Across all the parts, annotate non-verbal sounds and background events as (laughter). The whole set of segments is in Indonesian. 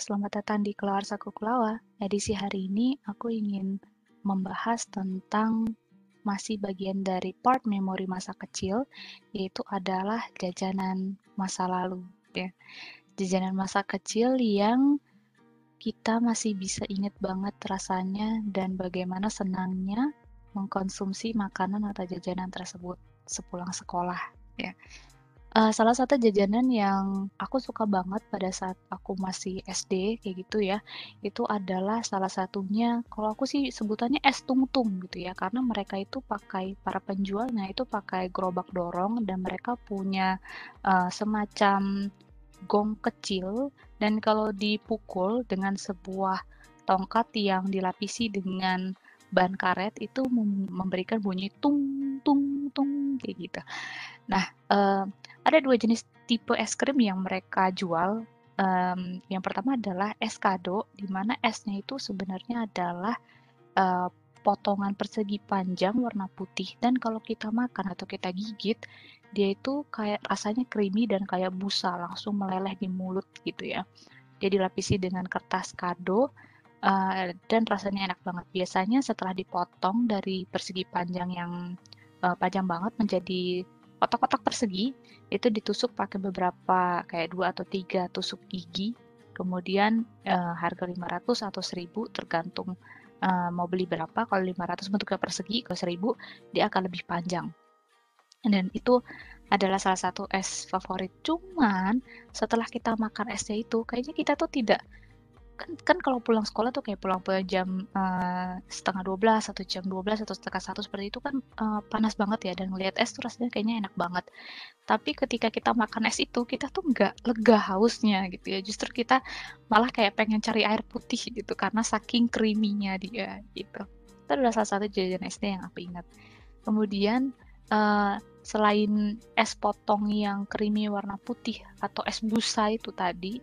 selamat datang di Kelawar Saku Kulawa. Edisi hari ini aku ingin membahas tentang masih bagian dari part memori masa kecil, yaitu adalah jajanan masa lalu. Ya. Jajanan masa kecil yang kita masih bisa ingat banget rasanya dan bagaimana senangnya mengkonsumsi makanan atau jajanan tersebut sepulang sekolah. Ya. Uh, salah satu jajanan yang aku suka banget pada saat aku masih SD kayak gitu ya, itu adalah salah satunya kalau aku sih sebutannya es tungtung gitu ya, karena mereka itu pakai para penjualnya itu pakai gerobak dorong dan mereka punya, uh, semacam gong kecil dan kalau dipukul dengan sebuah tongkat yang dilapisi dengan ban karet itu memberikan bunyi tung tung tung kayak gitu. Nah, uh, ada dua jenis tipe es krim yang mereka jual. Um, yang pertama adalah es kado, di mana esnya itu sebenarnya adalah uh, potongan persegi panjang warna putih. Dan kalau kita makan atau kita gigit, dia itu kayak rasanya creamy dan kayak busa, langsung meleleh di mulut gitu ya. Dia dilapisi dengan kertas kado, uh, dan rasanya enak banget. Biasanya setelah dipotong dari persegi panjang yang uh, panjang banget menjadi kotak-kotak persegi itu ditusuk pakai beberapa kayak dua atau tiga tusuk gigi. Kemudian uh, harga 500 atau 1000 tergantung uh, mau beli berapa. Kalau 500 bentuknya persegi kalau 1000 dia akan lebih panjang. Dan itu adalah salah satu es favorit. Cuman setelah kita makan esnya itu kayaknya kita tuh tidak kan kan kalau pulang sekolah tuh kayak pulang pulang jam uh, setengah dua belas atau jam dua belas atau setengah satu seperti itu kan uh, panas banget ya dan ngelihat es tuh rasanya kayaknya enak banget. Tapi ketika kita makan es itu kita tuh nggak lega hausnya gitu ya. Justru kita malah kayak pengen cari air putih gitu karena saking creaminya dia gitu. Itu adalah salah satu jajanan SD yang aku ingat. Kemudian uh, selain es potong yang creamy warna putih atau es busa itu tadi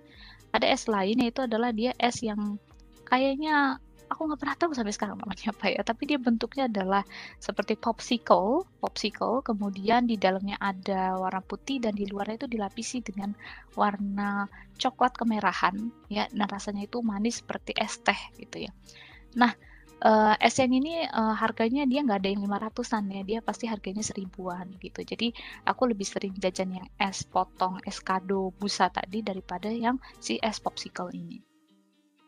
ada es lain yaitu adalah dia es yang kayaknya aku nggak pernah tahu sampai sekarang namanya apa ya. Tapi dia bentuknya adalah seperti popsicle popsicle. Kemudian di dalamnya ada warna putih dan di luarnya itu dilapisi dengan warna coklat kemerahan. Ya dan rasanya itu manis seperti es teh gitu ya. Nah uh, es yang ini uh, harganya dia nggak ada yang 500-an ya, dia pasti harganya seribuan gitu. Jadi aku lebih sering jajan yang es potong, es kado busa tadi daripada yang si es popsicle ini.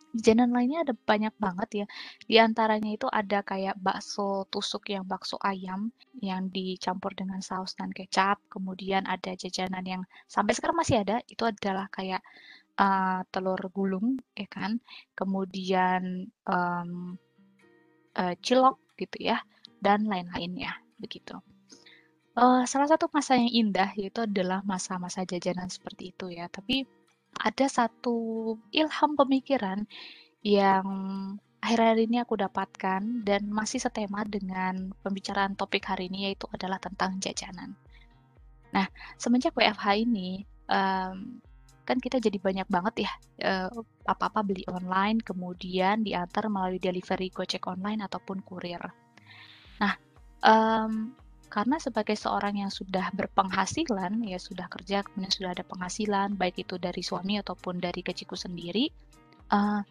Jajanan lainnya ada banyak banget ya. Di antaranya itu ada kayak bakso tusuk yang bakso ayam yang dicampur dengan saus dan kecap. Kemudian ada jajanan yang sampai sekarang masih ada, itu adalah kayak uh, telur gulung, ya kan. Kemudian um, uh, cilok gitu ya dan lain-lainnya begitu. Uh, salah satu masa yang indah yaitu adalah masa-masa jajanan seperti itu ya. Tapi ada satu ilham pemikiran yang akhir-akhir ini aku dapatkan dan masih setema dengan pembicaraan topik hari ini yaitu adalah tentang jajanan. Nah, semenjak WFH ini, um, kan kita jadi banyak banget ya uh, apa-apa beli online kemudian diantar melalui delivery Gojek online ataupun kurir. Nah, um, karena sebagai seorang yang sudah berpenghasilan ya sudah kerja kemudian sudah ada penghasilan baik itu dari suami ataupun dari gajiku sendiri, uh,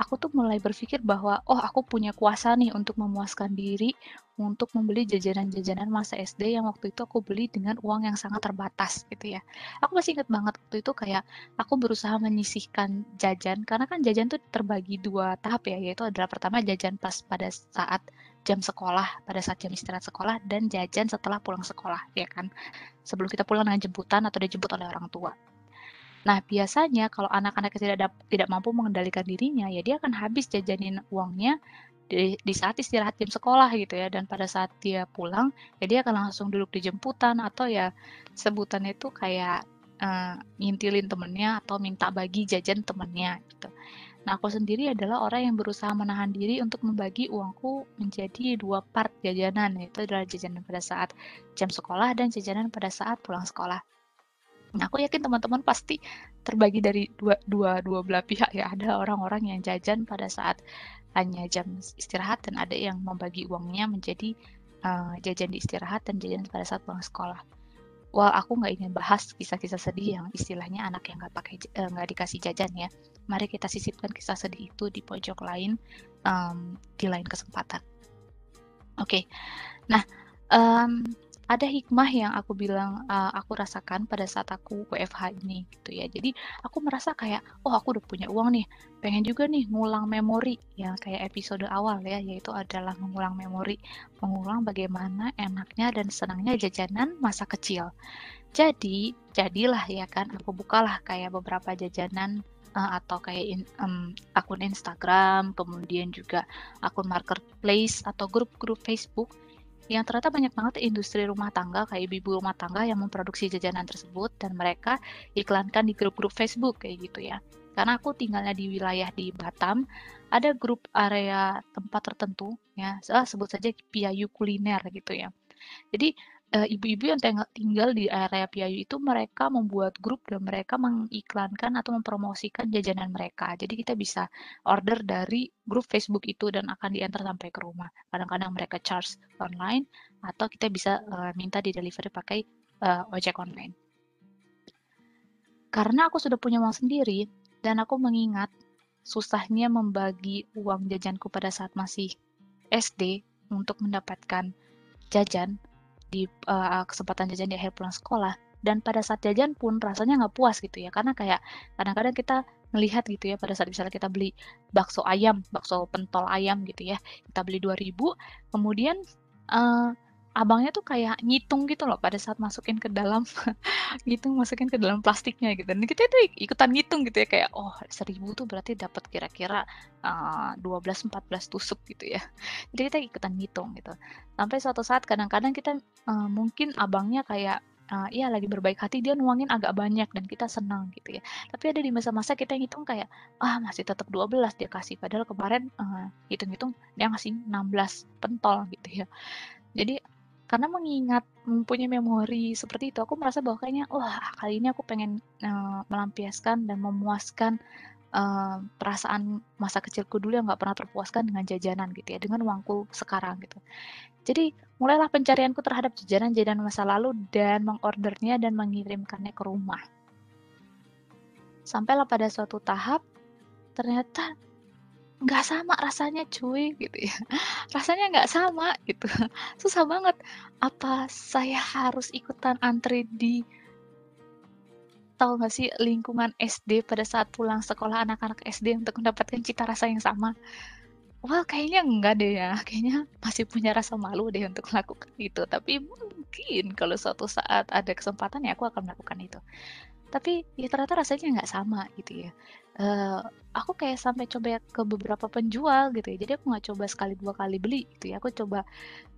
aku tuh mulai berpikir bahwa oh aku punya kuasa nih untuk memuaskan diri untuk membeli jajanan-jajanan masa SD yang waktu itu aku beli dengan uang yang sangat terbatas gitu ya. Aku masih ingat banget waktu itu kayak aku berusaha menyisihkan jajan karena kan jajan tuh terbagi dua tahap ya yaitu adalah pertama jajan pas pada saat jam sekolah pada saat jam istirahat sekolah dan jajan setelah pulang sekolah ya kan sebelum kita pulang dengan jemputan atau dijemput oleh orang tua Nah, biasanya kalau anak-anak tidak tidak mampu mengendalikan dirinya, ya dia akan habis jajanin uangnya di, di saat istirahat jam sekolah gitu ya. Dan pada saat dia pulang, ya dia akan langsung duduk di jemputan atau ya sebutannya itu kayak uh, ngintilin temennya atau minta bagi jajan temennya gitu. Nah, aku sendiri adalah orang yang berusaha menahan diri untuk membagi uangku menjadi dua part jajanan, yaitu adalah jajanan pada saat jam sekolah dan jajanan pada saat pulang sekolah. Nah, aku yakin teman-teman pasti terbagi dari dua, dua, dua belah pihak ya. Ada orang-orang yang jajan pada saat hanya jam istirahat dan ada yang membagi uangnya menjadi uh, jajan di istirahat dan jajan pada saat pulang sekolah. well aku nggak ingin bahas kisah-kisah sedih yang istilahnya anak yang nggak pakai eh, nggak uh, dikasih jajan ya. Mari kita sisipkan kisah sedih itu di pojok lain um, di lain kesempatan. Oke, okay. nah um, ada hikmah yang aku bilang uh, aku rasakan pada saat aku WFH ini gitu ya. Jadi aku merasa kayak oh aku udah punya uang nih, pengen juga nih ngulang memori yang kayak episode awal ya, yaitu adalah mengulang memori, mengulang bagaimana enaknya dan senangnya jajanan masa kecil. Jadi jadilah ya kan aku bukalah kayak beberapa jajanan uh, atau kayak in, um, akun Instagram, kemudian juga akun marketplace atau grup-grup Facebook yang ternyata banyak banget industri rumah tangga kayak ibu rumah tangga yang memproduksi jajanan tersebut dan mereka iklankan di grup-grup Facebook kayak gitu ya. Karena aku tinggalnya di wilayah di Batam, ada grup area tempat tertentu ya, sebut saja Piayu kuliner gitu ya. Jadi ibu-ibu yang tinggal di area Piayu itu mereka membuat grup dan mereka mengiklankan atau mempromosikan jajanan mereka. Jadi kita bisa order dari grup Facebook itu dan akan diantar sampai ke rumah. Kadang-kadang mereka charge online atau kita bisa uh, minta di delivery pakai uh, ojek online. Karena aku sudah punya uang sendiri dan aku mengingat susahnya membagi uang jajanku pada saat masih SD untuk mendapatkan jajan, di uh, kesempatan jajan di akhir pulang sekolah. Dan pada saat jajan pun rasanya nggak puas gitu ya. Karena kayak kadang-kadang kita melihat gitu ya pada saat misalnya kita beli bakso ayam bakso pentol ayam gitu ya kita beli 2000 kemudian uh, abangnya tuh kayak ngitung gitu loh pada saat masukin ke dalam ngitung (laughs) masukin ke dalam plastiknya gitu dan kita tuh ikutan ngitung gitu ya kayak oh seribu tuh berarti dapat kira-kira uh, 12 14 tusuk gitu ya jadi kita ikutan ngitung gitu sampai suatu saat kadang-kadang kita uh, mungkin abangnya kayak uh, ya lagi berbaik hati dia nuangin agak banyak dan kita senang gitu ya. Tapi ada di masa-masa kita ngitung kayak ah masih tetap 12 dia kasih padahal kemarin uh, hitung-hitung dia ngasih 16 pentol gitu ya. Jadi karena mengingat mempunyai memori seperti itu aku merasa bahwa kayaknya wah kali ini aku pengen uh, melampiaskan dan memuaskan uh, perasaan masa kecilku dulu yang nggak pernah terpuaskan dengan jajanan gitu ya dengan uangku sekarang gitu. Jadi mulailah pencarianku terhadap jajanan-jajanan masa lalu dan mengordernya dan mengirimkannya ke rumah. Sampailah pada suatu tahap ternyata nggak sama rasanya cuy gitu ya (laughs) rasanya nggak sama gitu (laughs) susah banget apa saya harus ikutan antri di tahu nggak sih lingkungan SD pada saat pulang sekolah anak-anak SD untuk mendapatkan cita rasa yang sama Wah, kayaknya enggak deh ya. (laughs) Kayaknya masih punya rasa malu deh untuk melakukan itu. Tapi mungkin kalau suatu saat ada kesempatan ya aku akan melakukan itu. Tapi ya ternyata rasanya nggak sama gitu ya uh, aku kayak sampai coba ke beberapa penjual gitu ya. Jadi aku nggak coba sekali dua kali beli gitu ya. Aku coba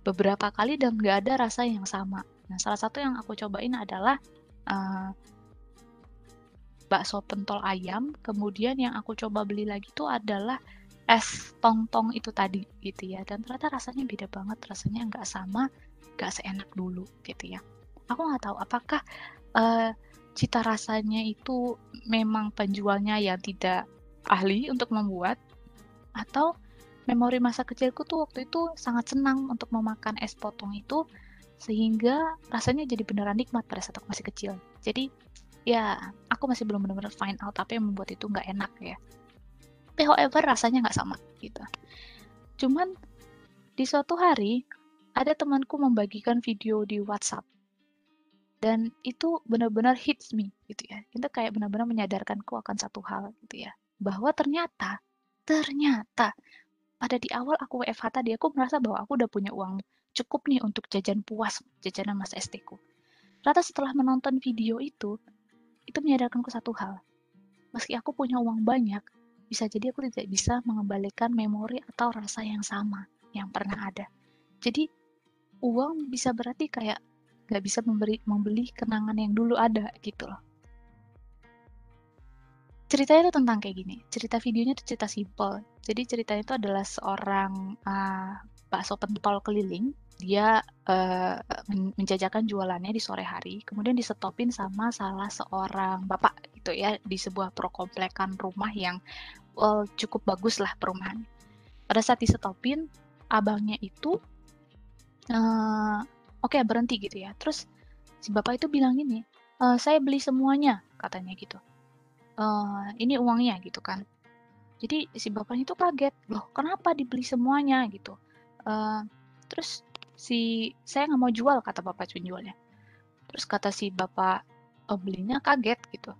beberapa kali dan nggak ada rasa yang sama. Nah, salah satu yang aku cobain adalah uh, bakso pentol ayam. Kemudian yang aku coba beli lagi itu adalah es tong-tong itu tadi gitu ya. Dan ternyata rasanya beda banget. Rasanya nggak sama, nggak seenak dulu gitu ya. Aku nggak tahu apakah uh, cita rasanya itu memang penjualnya yang tidak ahli untuk membuat atau memori masa kecilku tuh waktu itu sangat senang untuk memakan es potong itu sehingga rasanya jadi beneran nikmat pada saat aku masih kecil. Jadi ya aku masih belum benar-benar find out apa yang membuat itu nggak enak ya. Tapi however rasanya nggak sama gitu. Cuman di suatu hari ada temanku membagikan video di WhatsApp dan itu benar-benar hits me gitu ya. Itu kayak benar-benar menyadarkanku akan satu hal gitu ya. Bahwa ternyata ternyata pada di awal aku WFH tadi aku merasa bahwa aku udah punya uang cukup nih untuk jajan puas jajanan masa SD ku. Ternyata setelah menonton video itu itu menyadarkanku satu hal. Meski aku punya uang banyak bisa jadi aku tidak bisa mengembalikan memori atau rasa yang sama yang pernah ada. Jadi uang bisa berarti kayak nggak bisa memberi membeli kenangan yang dulu ada gitu loh. Ceritanya itu tentang kayak gini. Cerita videonya itu cerita simple. Jadi ceritanya itu adalah seorang uh, bakso pentol keliling. Dia uh, menjajakan jualannya di sore hari. Kemudian disetopin sama salah seorang bapak gitu ya di sebuah prokomplekan rumah yang well, cukup bagus lah perumahan. Pada saat disetopin abangnya itu uh, oke okay, berhenti gitu ya terus si bapak itu bilang gini, e, "Saya beli semuanya," katanya gitu. Eee, "Ini uangnya," gitu kan. Jadi si bapaknya itu kaget, "Loh kenapa dibeli semuanya?" Gitu. Eee, terus si "Saya nggak mau jual," kata bapak penjualnya. Terus kata si bapak pembelinya kaget gitu,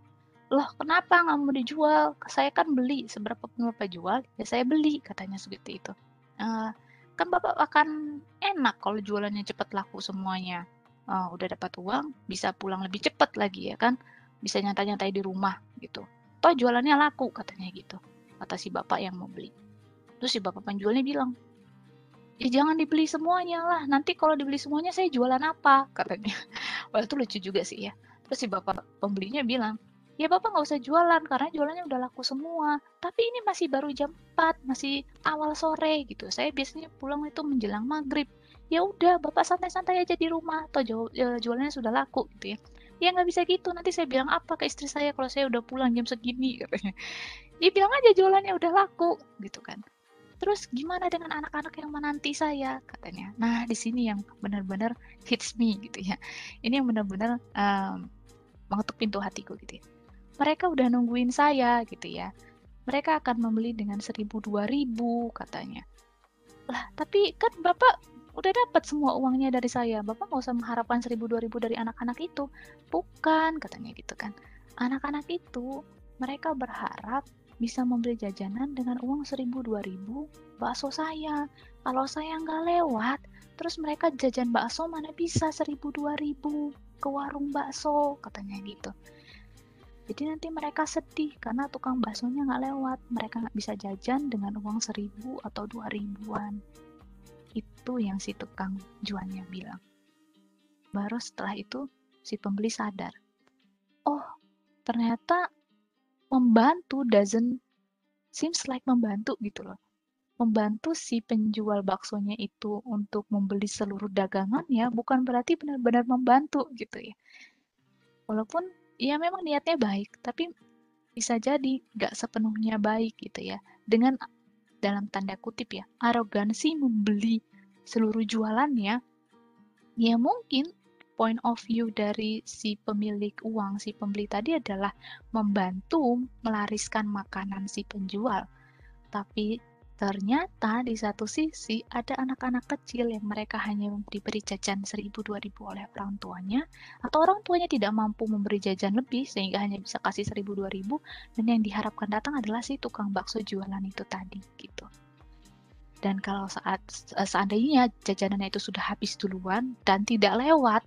"Loh kenapa nggak mau dijual? Saya kan beli, seberapa pun Bapak jual, ya saya beli," katanya seperti itu. Eee, "Kan Bapak akan enak kalau jualannya cepat laku semuanya, eee, udah dapat uang, bisa pulang lebih cepat lagi ya kan, bisa nyantai-nyantai di rumah gitu. Toh jualannya laku," katanya gitu, kata si bapak yang mau beli. Terus si bapak penjualnya bilang, "Ya jangan dibeli semuanya lah, nanti kalau dibeli semuanya saya jualan apa?" katanya. (laughs) Wah itu lucu juga sih ya. Terus si bapak pembelinya bilang, "Ya Bapak nggak usah jualan karena jualannya udah laku semua. Tapi ini masih baru jam 4, masih awal sore gitu. Saya biasanya pulang itu menjelang maghrib. Ya udah Bapak santai-santai aja di rumah atau e, jualannya sudah laku gitu ya." "Ya nggak bisa gitu, nanti saya bilang apa ke istri saya kalau saya udah pulang jam segini?" (laughs) katanya. "Ya bilang aja jualannya udah laku," gitu kan. "Terus gimana dengan anak-anak yang menanti saya?" katanya. Nah, di sini yang benar-benar hits me gitu ya. Ini yang benar-benar, um, mengetuk pintu hatiku gitu ya. Mereka udah nungguin saya gitu ya. Mereka akan membeli dengan seribu dua ribu katanya. Lah, tapi kan Bapak udah dapat semua uangnya dari saya. Bapak nggak usah mengharapkan seribu dua ribu dari anak-anak itu. Bukan, katanya gitu kan. Anak-anak itu mereka berharap bisa membeli jajanan dengan uang seribu dua ribu bakso saya. Kalau saya nggak lewat, terus mereka jajan bakso mana bisa seribu dua ribu ke warung bakso, katanya gitu. Jadi nanti mereka sedih karena tukang baksonya nggak lewat. Mereka nggak bisa jajan dengan uang seribu atau dua ribuan. Itu yang si tukang jualnya bilang. Baru setelah itu si pembeli sadar. Oh, ternyata membantu doesn't seems like membantu gitu loh. Membantu si penjual baksonya itu untuk membeli seluruh dagangan ya bukan berarti benar-benar membantu gitu ya. Walaupun ya memang niatnya baik, tapi bisa jadi nggak sepenuhnya baik gitu ya. Dengan dalam tanda kutip ya, arogansi membeli seluruh jualannya, ya mungkin point of view dari si pemilik uang, si pembeli tadi adalah membantu melariskan makanan si penjual. Tapi Ternyata di satu sisi ada anak-anak kecil yang mereka hanya diberi jajan 1000-2000 oleh orang tuanya atau orang tuanya tidak mampu memberi jajan lebih sehingga hanya bisa kasih 1000-2000 dan yang diharapkan datang adalah si tukang bakso jualan itu tadi gitu. Dan kalau saat seandainya jajanannya itu sudah habis duluan dan tidak lewat,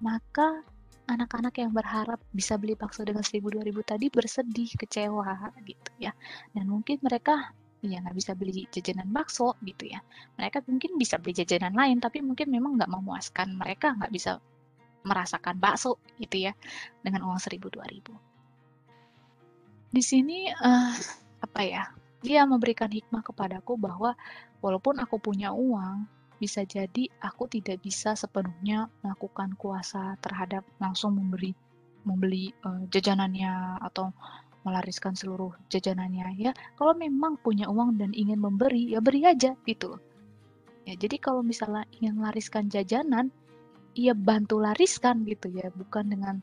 maka anak-anak yang berharap bisa beli bakso dengan 1000-2000 tadi bersedih, kecewa gitu ya. Dan mungkin mereka ya nggak bisa beli jajanan bakso gitu ya. Mereka mungkin bisa beli jajanan lain, tapi mungkin memang nggak memuaskan mereka nggak bisa merasakan bakso gitu ya dengan uang seribu dua ribu. Di sini uh, apa ya? Dia memberikan hikmah kepadaku bahwa walaupun aku punya uang, bisa jadi aku tidak bisa sepenuhnya melakukan kuasa terhadap langsung memberi membeli uh, jajanannya atau melariskan seluruh jajanannya ya. Kalau memang punya uang dan ingin memberi, ya beri aja gitu. Ya, jadi kalau misalnya ingin melariskan jajanan, ya bantu lariskan gitu ya, bukan dengan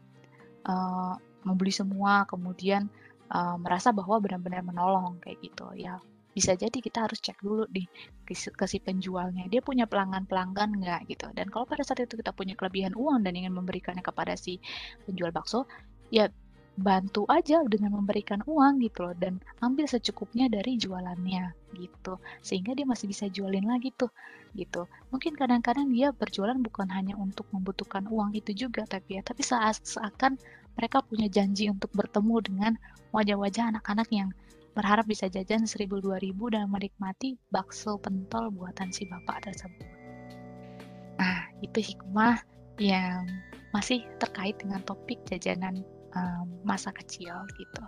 uh, membeli semua kemudian uh, merasa bahwa benar-benar menolong kayak gitu ya. Bisa jadi kita harus cek dulu di ke, penjualnya, dia punya pelanggan-pelanggan nggak gitu. Dan kalau pada saat itu kita punya kelebihan uang dan ingin memberikannya kepada si penjual bakso, ya bantu aja dengan memberikan uang gitu loh dan ambil secukupnya dari jualannya gitu sehingga dia masih bisa jualin lagi tuh gitu. Mungkin kadang-kadang dia berjualan bukan hanya untuk membutuhkan uang itu juga tapi ya tapi seakan mereka punya janji untuk bertemu dengan wajah-wajah anak-anak yang berharap bisa jajan 1000-2000 dan menikmati bakso pentol buatan si bapak tersebut. Nah itu hikmah yang masih terkait dengan topik jajanan um, masa kecil gitu.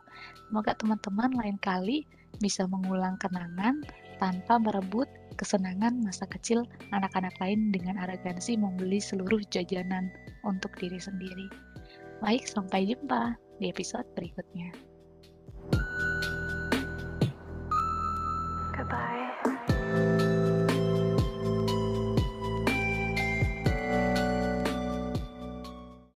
Semoga teman-teman lain kali bisa mengulang kenangan tanpa merebut kesenangan masa kecil anak-anak lain dengan arogansi membeli seluruh jajanan untuk diri sendiri. Baik, sampai jumpa di episode berikutnya.